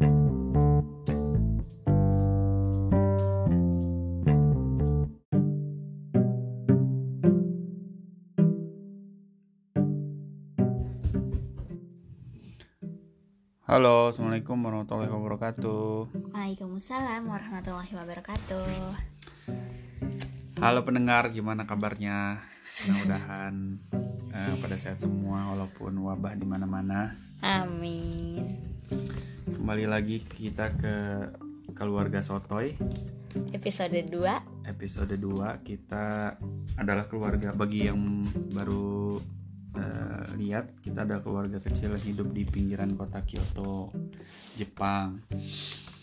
Halo, Assalamualaikum warahmatullahi wabarakatuh Waalaikumsalam warahmatullahi wabarakatuh. Halo pendengar, gimana kabarnya? Mudah-mudahan eh, pada sehat semua walaupun wabah di mana-mana Amin. Kembali lagi kita ke keluarga Sotoy Episode 2 Episode 2 kita adalah keluarga bagi yang baru eh, lihat Kita ada keluarga kecil yang hidup di pinggiran kota Kyoto, Jepang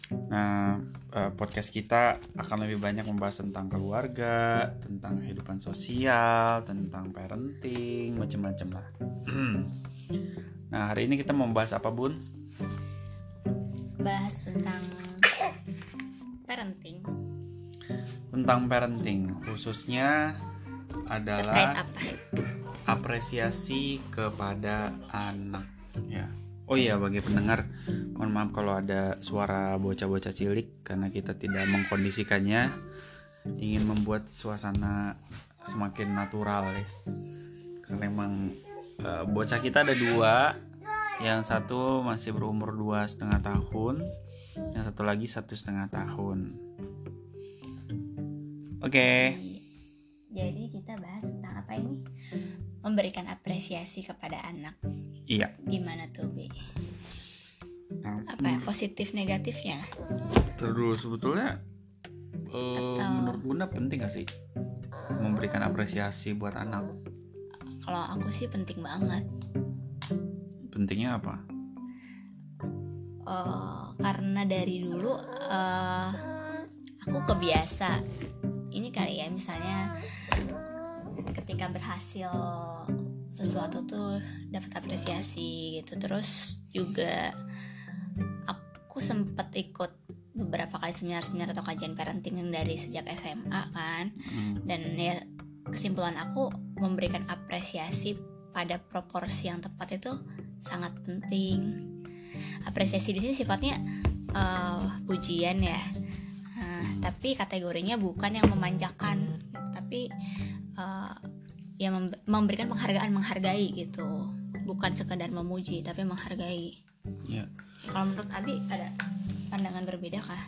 Nah, eh, podcast kita akan lebih banyak membahas tentang keluarga, tentang kehidupan sosial, tentang parenting, macam-macam lah. nah, hari ini kita membahas apa, Bun? Bahas tentang parenting. Tentang parenting, khususnya adalah apa? apresiasi kepada anak. Ya. Oh iya, bagi pendengar, mohon maaf kalau ada suara bocah-bocah cilik karena kita tidak mengkondisikannya ingin membuat suasana semakin natural ya. Karena emang eh, bocah kita ada dua, yang satu masih berumur dua setengah tahun, yang satu lagi satu setengah tahun. Oke, Jadi kita bahas tentang apa ini? Memberikan apresiasi kepada anak. iya. Gimana tuh, Bi? Nah, Apa ya positif negatifnya? Terus sebetulnya eh, Atau- menurut Bunda penting gak sih memberikan apresiasi buat anak? Kalau aku sih penting banget. Pentingnya apa? Eh, karena dari dulu eh, aku kebiasa. Ini kali ya misalnya ketika berhasil sesuatu tuh dapat apresiasi gitu. Terus juga aku sempet ikut beberapa kali seminar-seminar atau kajian parenting yang dari sejak SMA kan. Hmm, dan ya kesimpulan aku memberikan apresiasi pada proporsi yang tepat itu sangat penting. Apresiasi di sini sifatnya eh, pujian ya. Nah, tapi kategorinya bukan yang memanjakan tapi eh, ya mem- memberikan penghargaan menghargai gitu. Bukan sekedar memuji tapi menghargai. Ya, kalau menurut Abi ada pandangan berbeda kah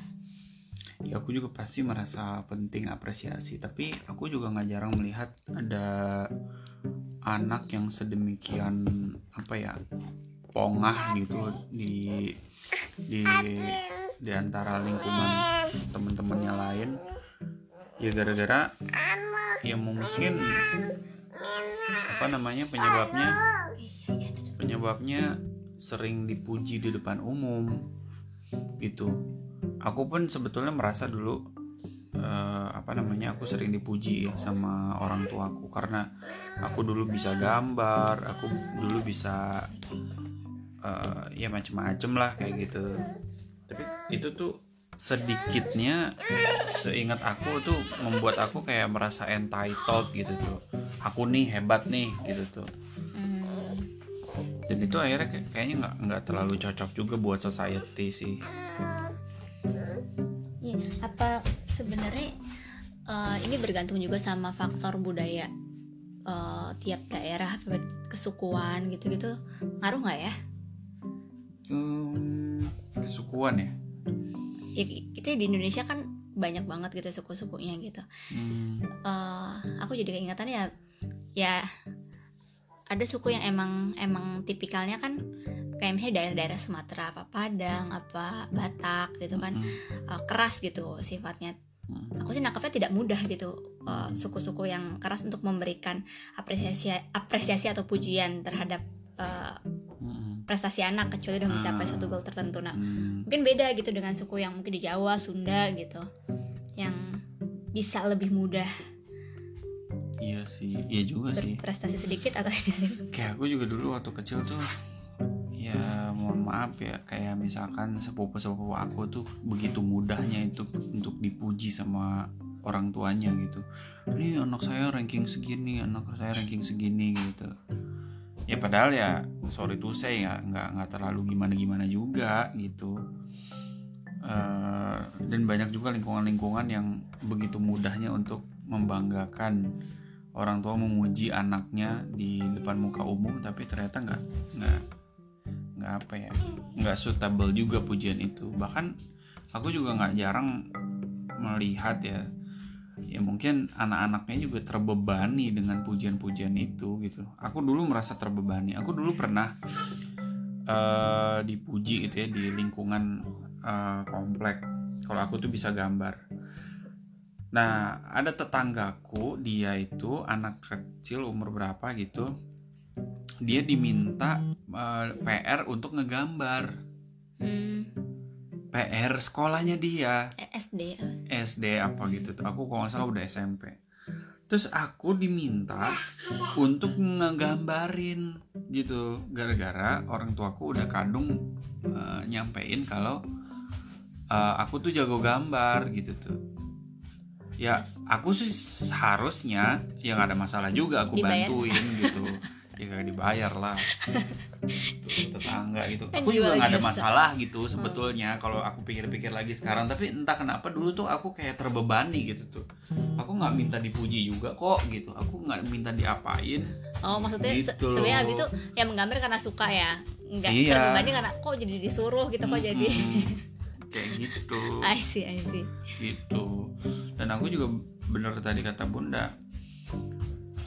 ya aku juga pasti merasa penting apresiasi. Tapi aku juga nggak jarang melihat ada anak yang sedemikian apa ya pongah gitu di di di antara lingkungan teman-temannya lain ya gara-gara ya mungkin apa namanya penyebabnya penyebabnya sering dipuji di depan umum gitu aku pun sebetulnya merasa dulu eh, apa namanya aku sering dipuji ya sama orang tuaku. Karena aku dulu bisa gambar aku dulu bisa eh, ya macem-macem lah kayak gitu. Tapi itu tuh sedikitnya seingat aku tuh membuat aku kayak merasa entitled gitu tuh. Aku nih hebat nih gitu tuh. Hmm, dan itu akhirnya kayak- kayaknya nggak nggak terlalu cocok juga buat society sih Apa sebenarnya eh, ini bergantung juga sama faktor budaya Eh, tiap daerah, kesukuan gitu-gitu ngaruh nggak ya? hmm, kesukuan ya Ya kita di Indonesia kan banyak banget gitu suku-sukunya gitu. Hmm, Eh, aku jadi keingetan ya, ya ada suku yang emang emang tipikalnya kan kayak misalnya daerah-daerah Sumatera, apa Padang, apa Batak gitu kan hmm, eh, keras gitu sifatnya. Hmm. aku sih nangkepnya tidak mudah gitu eh, suku-suku yang keras untuk memberikan apresiasi apresiasi atau pujian terhadap Hmm, prestasi anak kecuali udah mencapai Ah. suatu goal tertentu. Nah hmm. mungkin beda gitu dengan suku yang mungkin di Jawa Sunda gitu yang bisa lebih mudah iya sih iya juga sih. berprestasi sedikit atau tidak kayak aku juga dulu waktu kecil tuh maaf ya kayak misalkan sepupu-sepupu aku tuh begitu mudahnya itu untuk dipuji sama orang tuanya gitu. Ini anak saya ranking segini anak saya ranking segini gitu. Ya padahal ya sorry to say ya nggak nggak terlalu gimana gimana juga gitu. Eh, dan banyak juga lingkungan-lingkungan yang begitu mudahnya untuk membanggakan orang tua memuji anaknya di depan muka umum tapi ternyata nggak nggak nggak apa ya nggak suitable juga pujian itu. Bahkan aku juga nggak jarang melihat ya ya mungkin anak-anaknya juga terbebani dengan pujian-pujian itu gitu. Aku dulu merasa terbebani. Aku dulu pernah eh, dipuji gitu ya di lingkungan eh, komplek. Kalau aku tuh bisa gambar. Nah ada tetanggaku dia itu anak kecil umur berapa gitu dia diminta eh, PR untuk ngegambar hmm, PR sekolahnya dia eh, SD SD apa gitu tuh. Aku kalau nggak salah udah SMP. Terus aku diminta untuk ngegambarin gitu gara-gara orang tuaku udah kadung eh, nyampein kalau eh, aku tuh jago gambar gitu tuh. Ya, aku sih seharusnya ya nggak ada masalah juga aku Dibayar. bantuin gitu. Ya kagak dibayar lah. Tetangga gitu. Kan Aku juga nggak ada masalah gitu sebetulnya kalau aku pikir-pikir lagi sekarang. Tapi entah kenapa dulu tuh aku kayak terbebani gitu tuh. Aku nggak minta dipuji juga kok gitu. Aku nggak minta diapain. oh maksudnya se- Gitu sebenarnya loh. Abi tuh ya menggambar karena suka ya nggak Iya. terbebani karena kok jadi disuruh gitu kok jadi Mm-mm. kayak gitu. I see I see gitu dan aku juga bener tadi kata bunda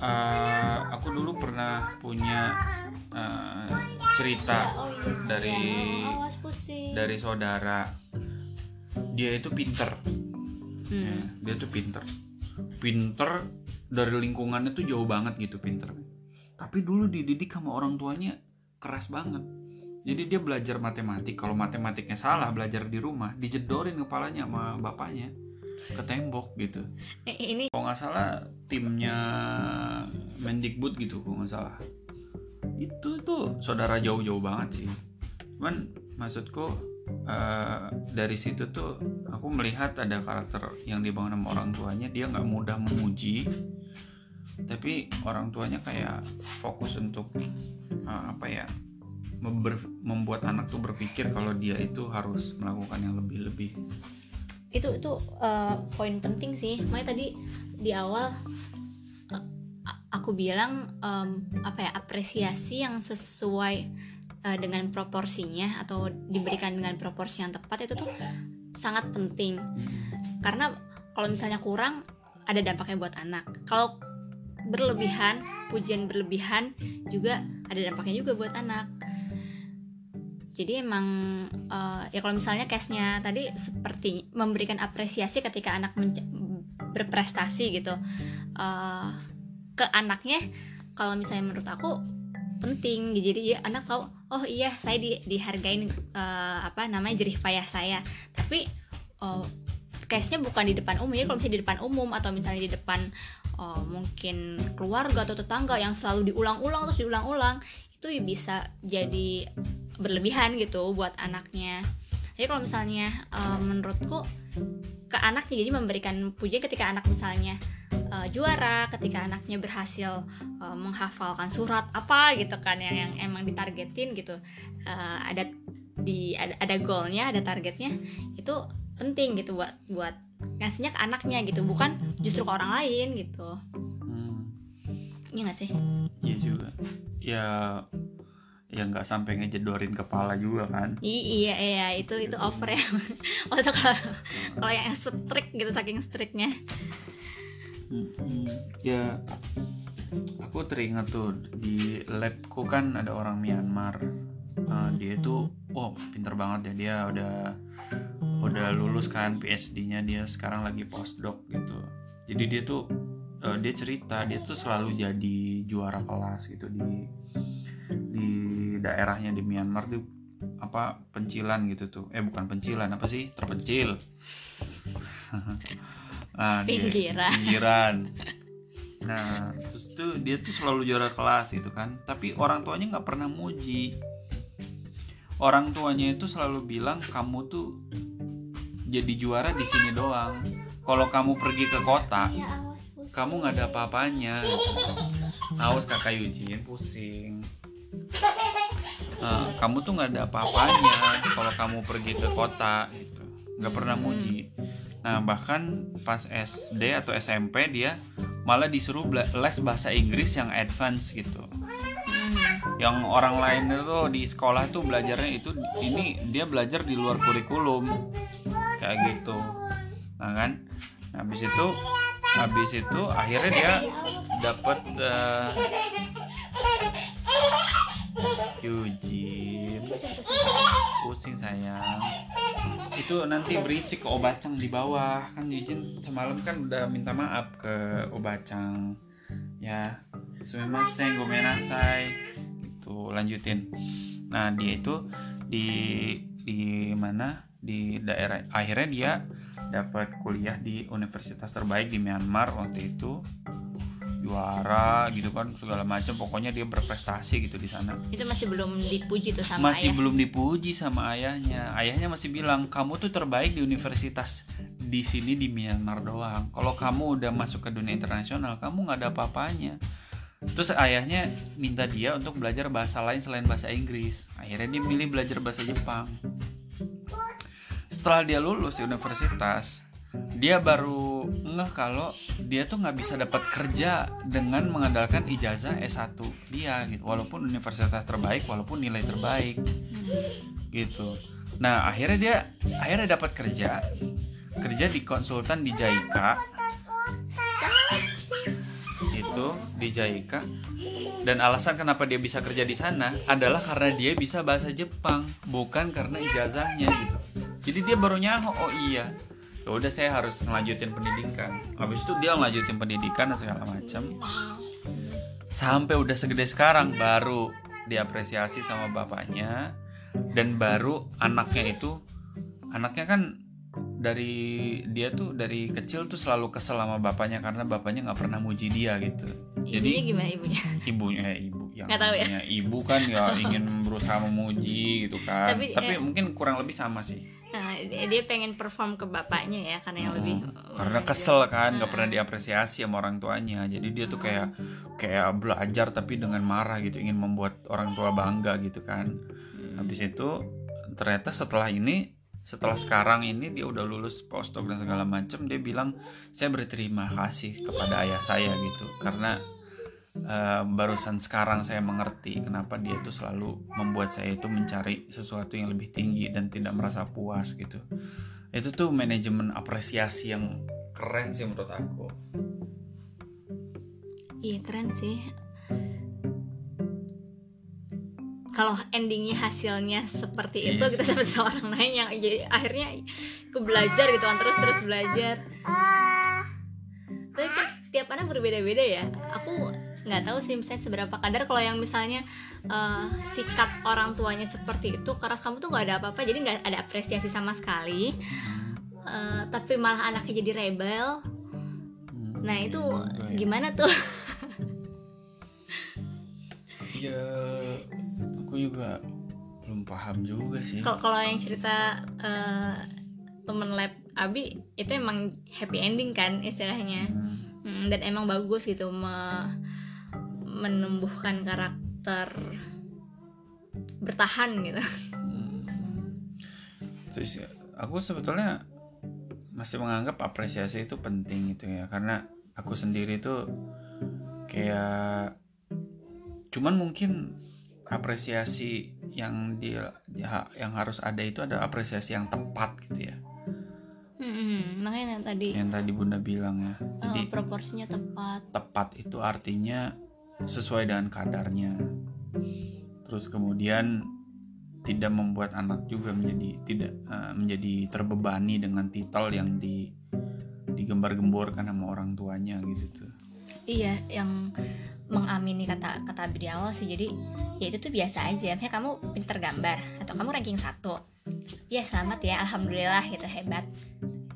eh, aku dulu pernah punya eh, cerita oh iya dari dari saudara. Dia itu pinter. Hmm. ya, dia tuh pinter. Pinter dari lingkungannya tuh jauh banget gitu pinter. Tapi dulu dididik sama orang tuanya keras banget. Jadi dia belajar matematik. Kalau matematiknya salah belajar di rumah dijedorin kepalanya sama bapaknya ke tembok gitu. Eh, ini kalau nggak salah timnya Mendikbud gitu kalau nggak salah. Itu tuh saudara jauh-jauh banget sih. Cuman maksudku eh, dari situ tuh aku melihat ada karakter yang dibangun sama orang tuanya dia nggak mudah memuji. Tapi orang tuanya kayak fokus untuk eh, apa ya membuat anak tuh berpikir kalau dia itu harus melakukan yang lebih-lebih itu itu eh, poin penting sih. Makanya tadi di awal a- aku bilang em, apa ya apresiasi yang sesuai eh, dengan proporsinya atau diberikan dengan proporsi yang tepat itu tuh sangat penting. Karena kalau misalnya kurang ada dampaknya buat anak. Kalau berlebihan pujian berlebihan juga ada dampaknya juga buat anak jadi emang eh, ya kalau misalnya case-nya tadi seperti memberikan apresiasi ketika anak berprestasi gitu. Eh, ke anaknya kalau misalnya menurut aku penting. Jadi ya anak tahu oh iya saya di, dihargain eh, apa namanya jerih payah saya. Tapi oh, case-nya bukan di depan umum. Jadi kalau misalnya di depan umum atau misalnya di depan oh, mungkin keluarga atau tetangga yang selalu diulang-ulang terus diulang-ulang itu bisa jadi berlebihan gitu buat anaknya. Jadi kalau misalnya eh, menurutku ke anaknya jadi memberikan pujian ketika anak misalnya eh, juara ketika anaknya berhasil eh, menghafalkan surat apa gitu kan yang yang emang ditargetin gitu. Eh, ada di ada, ada goalnya ada targetnya itu penting gitu buat buat ngasihnya ke anaknya gitu bukan justru ke orang lain gitu Hmm. iya gak sih Iya juga. Ya ya nggak sampai ngejedorin kepala juga kan. I- iya iya itu itu over ya maksudnya kalau kalau yang strict gitu saking strictnya Mm-mm. Ya aku teringat tuh di labku kan ada orang Myanmar. Eh, dia itu oh pinter banget ya dia udah udah lulus kan PhD-nya dia sekarang lagi postdoc gitu. Jadi dia tuh eh, dia cerita dia tuh selalu jadi juara kelas gitu di di daerahnya di Myanmar tuh apa pencilan gitu tuh. Eh bukan pencilan apa sih? Terpencil. Nah, dia- Pinggiran. pinggiran. Nah terus tuh dia tuh selalu juara kelas gitu kan. Tapi orang tuanya nggak pernah muji. Orang tuanya itu selalu bilang kamu tuh jadi juara di sini doang. Kalau kamu pergi ke kota kamu nggak ada apa-apanya. Awas kakak Eugene pusing. "Eh, kamu tuh nggak ada apa-apanya kalau kamu pergi ke kota gitu. Nggak pernah muji. Nah bahkan pas SD atau SMP dia malah disuruh les bahasa Inggris yang advance gitu. Yang orang lain itu di sekolah tuh belajarnya itu ini dia belajar di luar kurikulum kayak gitu. Nah kan? Nah, habis itu habis itu akhirnya dia dapat eh, Eugene pusing sayang. Itu nanti berisik ke Obacang di bawah. Kan Eugene semalam kan udah minta maaf ke Obacang. Ya sumimasen gomenasai. Gitu lanjutin. Nah dia itu di di mana di daerah akhirnya dia dapat kuliah di universitas terbaik di Myanmar waktu itu. Juara gitu kan segala macam. Pokoknya dia berprestasi gitu di sana. Itu masih belum dipuji tuh sama masih ayah? belum dipuji sama ayahnya. Ayahnya masih bilang kamu tuh terbaik di universitas di sini di Myanmar doang. Kalau kamu udah masuk ke dunia internasional kamu nggak ada apa-apanya. Terus ayahnya minta dia untuk belajar bahasa lain selain bahasa Inggris. Akhirnya dia milih belajar bahasa Jepang setelah dia lulus di universitas dia baru ngeh kalau dia tuh nggak bisa dapat kerja dengan mengandalkan ijazah S1 dia gitu. Walaupun universitas terbaik walaupun nilai terbaik. Gitu. Nah akhirnya dia akhirnya dapat kerja. Kerja di konsultan di JICA itu di JICA dan alasan kenapa dia bisa kerja di sana adalah karena dia bisa bahasa Jepang bukan karena ijazahnya gitu jadi dia baru nyaho oh iya. Ya udah saya harus ngelanjutin pendidikan. Habis itu dia ngelanjutin pendidikan dan segala macam. Sampai udah segede sekarang baru diapresiasi sama bapaknya. Dan baru anaknya itu anaknya kan dari dia tuh dari kecil tuh selalu kesel sama bapaknya karena bapaknya nggak pernah muji dia gitu. Ibunya Jadi- gimana ibunya? Ibunya eh, ibu yang Nggak tahu ya. ibu kan ya ingin berusaha memuji gitu kan. Tapi, tapi, eh, mungkin kurang lebih sama sih nah, dia dia pengen perform ke bapaknya ya karena yang lebih Mm, karena kesel kan nggak pernah diapresiasi sama orang tuanya. Jadi dia tuh kayak kayak belajar tapi dengan marah gitu ingin membuat orang tua bangga gitu kan. Hmm. habis itu ternyata setelah ini setelah sekarang ini dia udah lulus postdoc dan segala macam dia bilang saya berterima kasih kepada ayah saya gitu. Karena eh, barusan sekarang saya mengerti kenapa dia tuh selalu membuat saya itu mencari sesuatu yang lebih tinggi dan tidak merasa puas gitu itu tuh manajemen apresiasi yang keren sih menurut aku Iya keren sih. Kalau endingnya hasilnya seperti Iya itu kita sampai seorang lain yang jadi akhirnya ke belajar gitu kan terus terus belajar. Tapi kan tiap anak berbeda-beda ya. Aku nggak tahu sih misalnya seberapa kadar kalau yang misalnya eh, sikap orang tuanya seperti itu karena kamu tuh nggak ada apa-apa jadi nggak ada apresiasi sama sekali. Eh, tapi malah anaknya jadi rebel. Nah itu Juga ya. gimana tuh? ya aku juga belum paham juga sih kalau kalau yang cerita eh, temen lab Abi itu emang happy ending kan istilahnya Hmm. Hmm, dan emang bagus gitu me- menumbuhkan karakter bertahan gitu. Hmm. Terus aku sebetulnya masih menganggap apresiasi itu penting gitu ya karena aku sendiri tuh kayak cuman mungkin apresiasi yang dia ya- yang harus ada itu ada apresiasi yang tepat gitu ya. Hmm, makanya yang tadi. Yang tadi bunda bilang ya. Eh, jadi proporsinya tepat. tepat itu artinya sesuai dengan kadarnya. Terus kemudian tidak membuat anak juga menjadi tidak eh, menjadi terbebani dengan titel yang di digembar-gemborkan sama orang tuanya gitu tuh. iya yang mengamini kata kata di awal sih. Jadi ya itu tuh biasa aja. Misalnya kamu pinter gambar atau kamu ranking satu. Ya selamat ya. Alhamdulillah gitu hebat.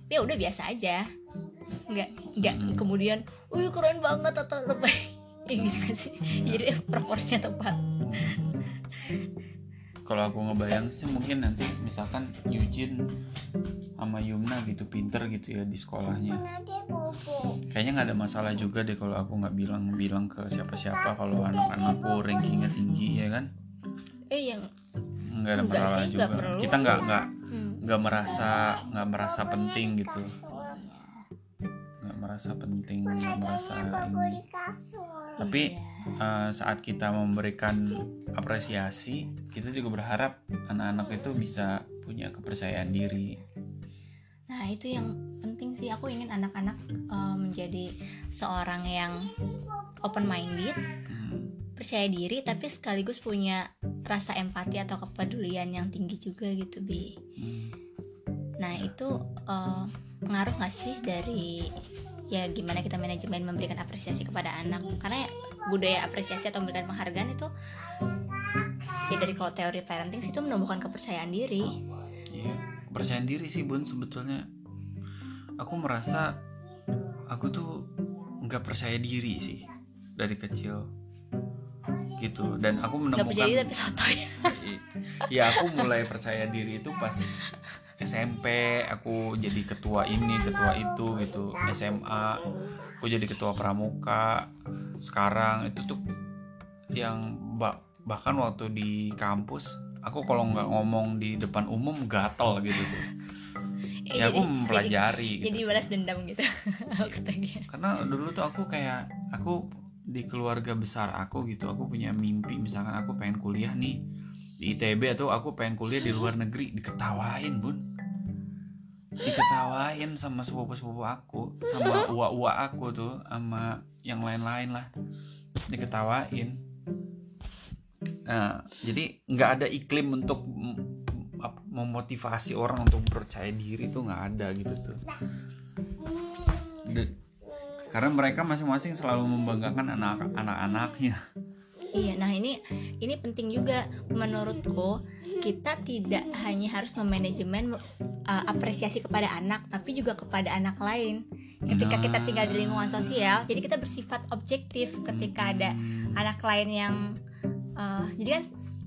Ya udah biasa aja. Nggak nggak Hmm. kemudian wih keren banget atau lebih ya gitu kan sih. Jadi proporsinya tepat. Kalau aku ngebayang sih mungkin nanti misalkan Eugene sama Yumna gitu pinter gitu ya di sekolahnya. Kayaknya nggak ada masalah juga deh kalau aku nggak bilang bilang ke siapa-siapa kalau anak-anakku rankingnya tinggi ya kan. eh yang nggak ada Enggak masalah sih, juga. perlu. kita nggak nggak hmm, nggak merasa nggak merasa penting gitu. nggak merasa penting nggak merasa ini tapi iya. eh, saat kita memberikan apresiasi kita juga berharap anak-anak itu bisa punya kepercayaan diri Nah itu yang penting sih aku ingin anak-anak eh, menjadi seorang yang open minded, Hmm, percaya diri, tapi sekaligus punya rasa empati atau kepedulian yang tinggi juga gitu bi. hmm. Nah itu eh, pengaruh nggak sih dari ya gimana kita manajemen memberikan apresiasi kepada anak? Karena ya, budaya apresiasi atau memberikan penghargaan itu ya dari kalau teori parenting sih itu menumbuhkan kepercayaan diri. Iya, kepercayaan diri sih bun sebetulnya. Aku merasa aku tuh nggak percaya diri sih dari kecil gitu dan aku Nggak percaya diri menemukan tapi sotoy. ya aku mulai percaya diri itu pas SMP aku jadi ketua ini ketua itu gitu SMA aku jadi ketua pramuka. Sekarang itu tuh yang ba- bahkan waktu di kampus aku kalau nggak ngomong di depan umum gatel gitu tuh. Ya aku Jadi- mempelajari jadi gitu balas dendam gitu. Aku tagih karena dulu tuh aku kayak aku di keluarga besar aku gitu aku punya mimpi. Misalkan aku pengen kuliah nih di ITB atau aku pengen kuliah di luar negeri. Diketawain bun. Diketawain sama sepupu-sepupu aku sama uwa-uwa aku tuh sama yang lain-lain lah. Diketawain. Nah jadi nggak ada iklim untuk memotivasi orang untuk percaya diri tuh nggak ada gitu tuh. Dan- karena mereka masing-masing selalu membanggakan anak anak-anaknya iya nah ini ini penting juga. Menurutku kita tidak hanya harus memanajemen uh, apresiasi kepada anak tapi juga kepada anak lain. Ketika kita tinggal di lingkungan sosial jadi kita bersifat objektif ketika ada Hmm. anak lain yang uh, jadi kan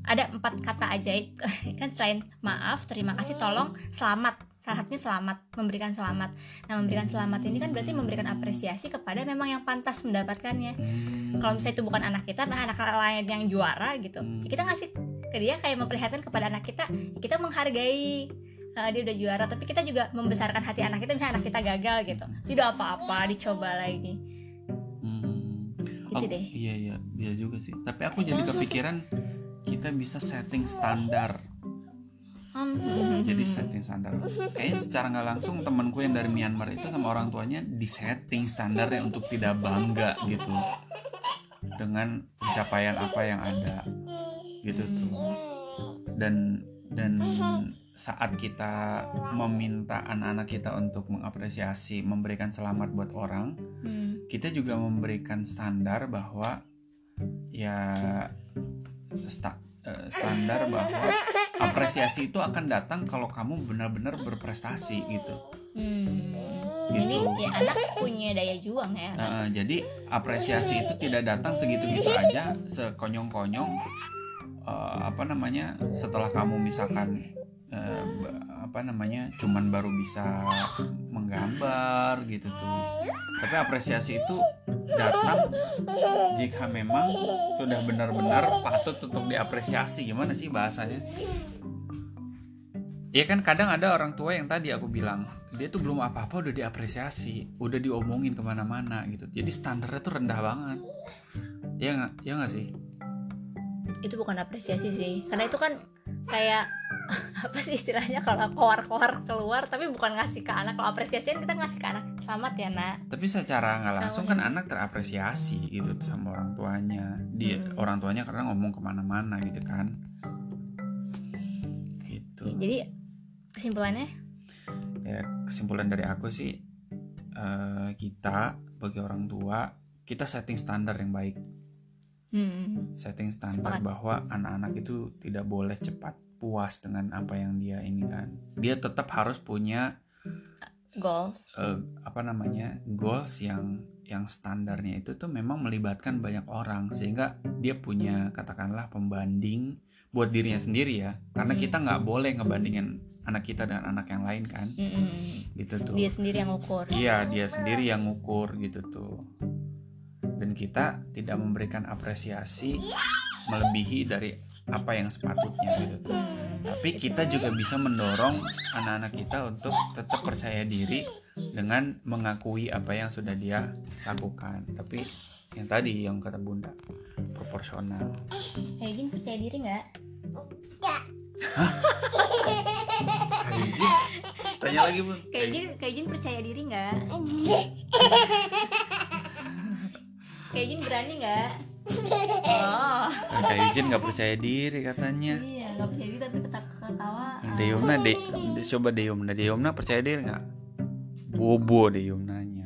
ada empat kata ajaib. Kan selain maaf terima kasih tolong selamat salah satunya selamat memberikan selamat nah memberikan selamat ini kan berarti memberikan apresiasi kepada memang yang pantas mendapatkannya Hmm. kalau misalnya itu bukan anak kita nah anak lain yang juara gitu Hmm. ya kita ngasih ke dia kayak memperlihatkan kepada anak kita kita menghargai uh, dia udah juara tapi kita juga membesarkan hati anak kita misalnya anak kita gagal gitu tidak apa-apa dicoba lagi Hmm. gitu Aku- deh iya iya bisa juga sih tapi aku jadi kepikiran kita bisa setting standar Hmm. jadi setting standar. Kayaknya secara nggak langsung temanku yang dari Myanmar itu sama orang tuanya di setting standarnya untuk tidak bangga gitu. Dengan pencapaian apa yang ada. Gitu tuh. Dan dan saat kita meminta anak-anak kita untuk mengapresiasi memberikan selamat buat orang Hmm. kita juga memberikan standar bahwa ya sta- eh, standar bahwa apresiasi itu akan datang kalau kamu benar-benar berprestasi gitu. Hmm. Gitu. Jadi ya anak punya daya juang ya. Nah, jadi apresiasi itu tidak datang segitu-gitu aja, sekonyong-konyong. eh, apa namanya? Setelah kamu misalkan ba- apa namanya? Cuman baru bisa menggambar gitu tuh. Tapi apresiasi itu datang jika memang sudah benar-benar patut untuk diapresiasi. Gimana sih bahasanya? Ya kan kadang ada orang tua yang tadi aku bilang dia tuh belum apa-apa udah diapresiasi, udah diomongin ke mana-mana gitu. Jadi standarnya tuh rendah banget. Ya nggak, ya nggak sih. Itu bukan apresiasi sih. Karena itu kan kayak apa sih istilahnya kalau keluar-keluar keluar tapi bukan ngasih ke anak. Kalau apresiasi kan kita ngasih ke anak. Selamat ya, Nak. Tapi secara nggak langsung kan anak terapresiasi gitu tuh sama orang tuanya. Dia Hmm. orang tuanya karena ngomong ke mana-mana gitu kan. Gitu. Jadi kesimpulannya ya kesimpulan dari aku sih eh, kita bagi orang tua kita setting standar yang baik hmm, setting standar Sepakat. bahwa anak-anak itu tidak boleh cepat puas dengan apa yang dia ini kan dia tetap harus punya goals. eh, apa namanya goals yang yang standarnya itu tuh memang melibatkan banyak orang sehingga dia punya katakanlah pembanding buat dirinya sendiri ya karena Hmm. kita nggak boleh ngebandingin anak kita dengan anak yang lain kan Hmm, gitu tuh dia sendiri yang ukur. Iya, dia sendiri yang ngukur gitu tuh. Dan kita tidak memberikan apresiasi melebihi dari apa yang sepatutnya gitu tapi kita juga bisa mendorong anak-anak kita untuk tetap percaya diri dengan mengakui apa yang sudah dia lakukan. Tapi yang tadi yang kata bunda proporsional. Kayak gini percaya diri nggak? Kayak gini. tanya lagi bun kayak gini kayak gini percaya diri nggak? Kayak gini berani nggak oh. Eugene nggak percaya diri katanya. Iya nggak percaya diri tapi ketawa Deyumna de, coba Deyumna Deyumna percaya diri nggak? Bobo Deyumnanya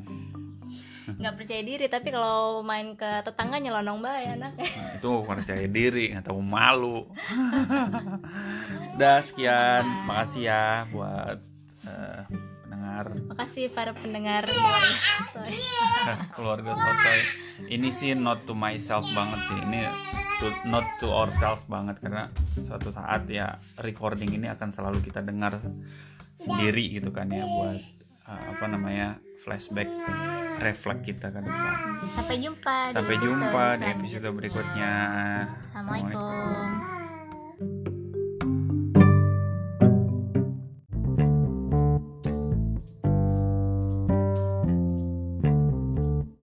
nggak percaya diri tapi kalau main ke tetangga nyelonong bae anaknya Nah, itu percaya diri nggak tahu malu. Udah sekian. Makasih ya buat eh, pendengar. Makasih para pendengar. Keluarga Sotoy. ini sih not to myself banget sih. Ini to, not to ourselves banget karena suatu saat ya recording ini akan selalu kita dengar sendiri gitu kan ya buat eh, apa namanya flashback reflect kita kan sampai jumpa di sampai jumpa di episode berikutnya. Assalamualaikum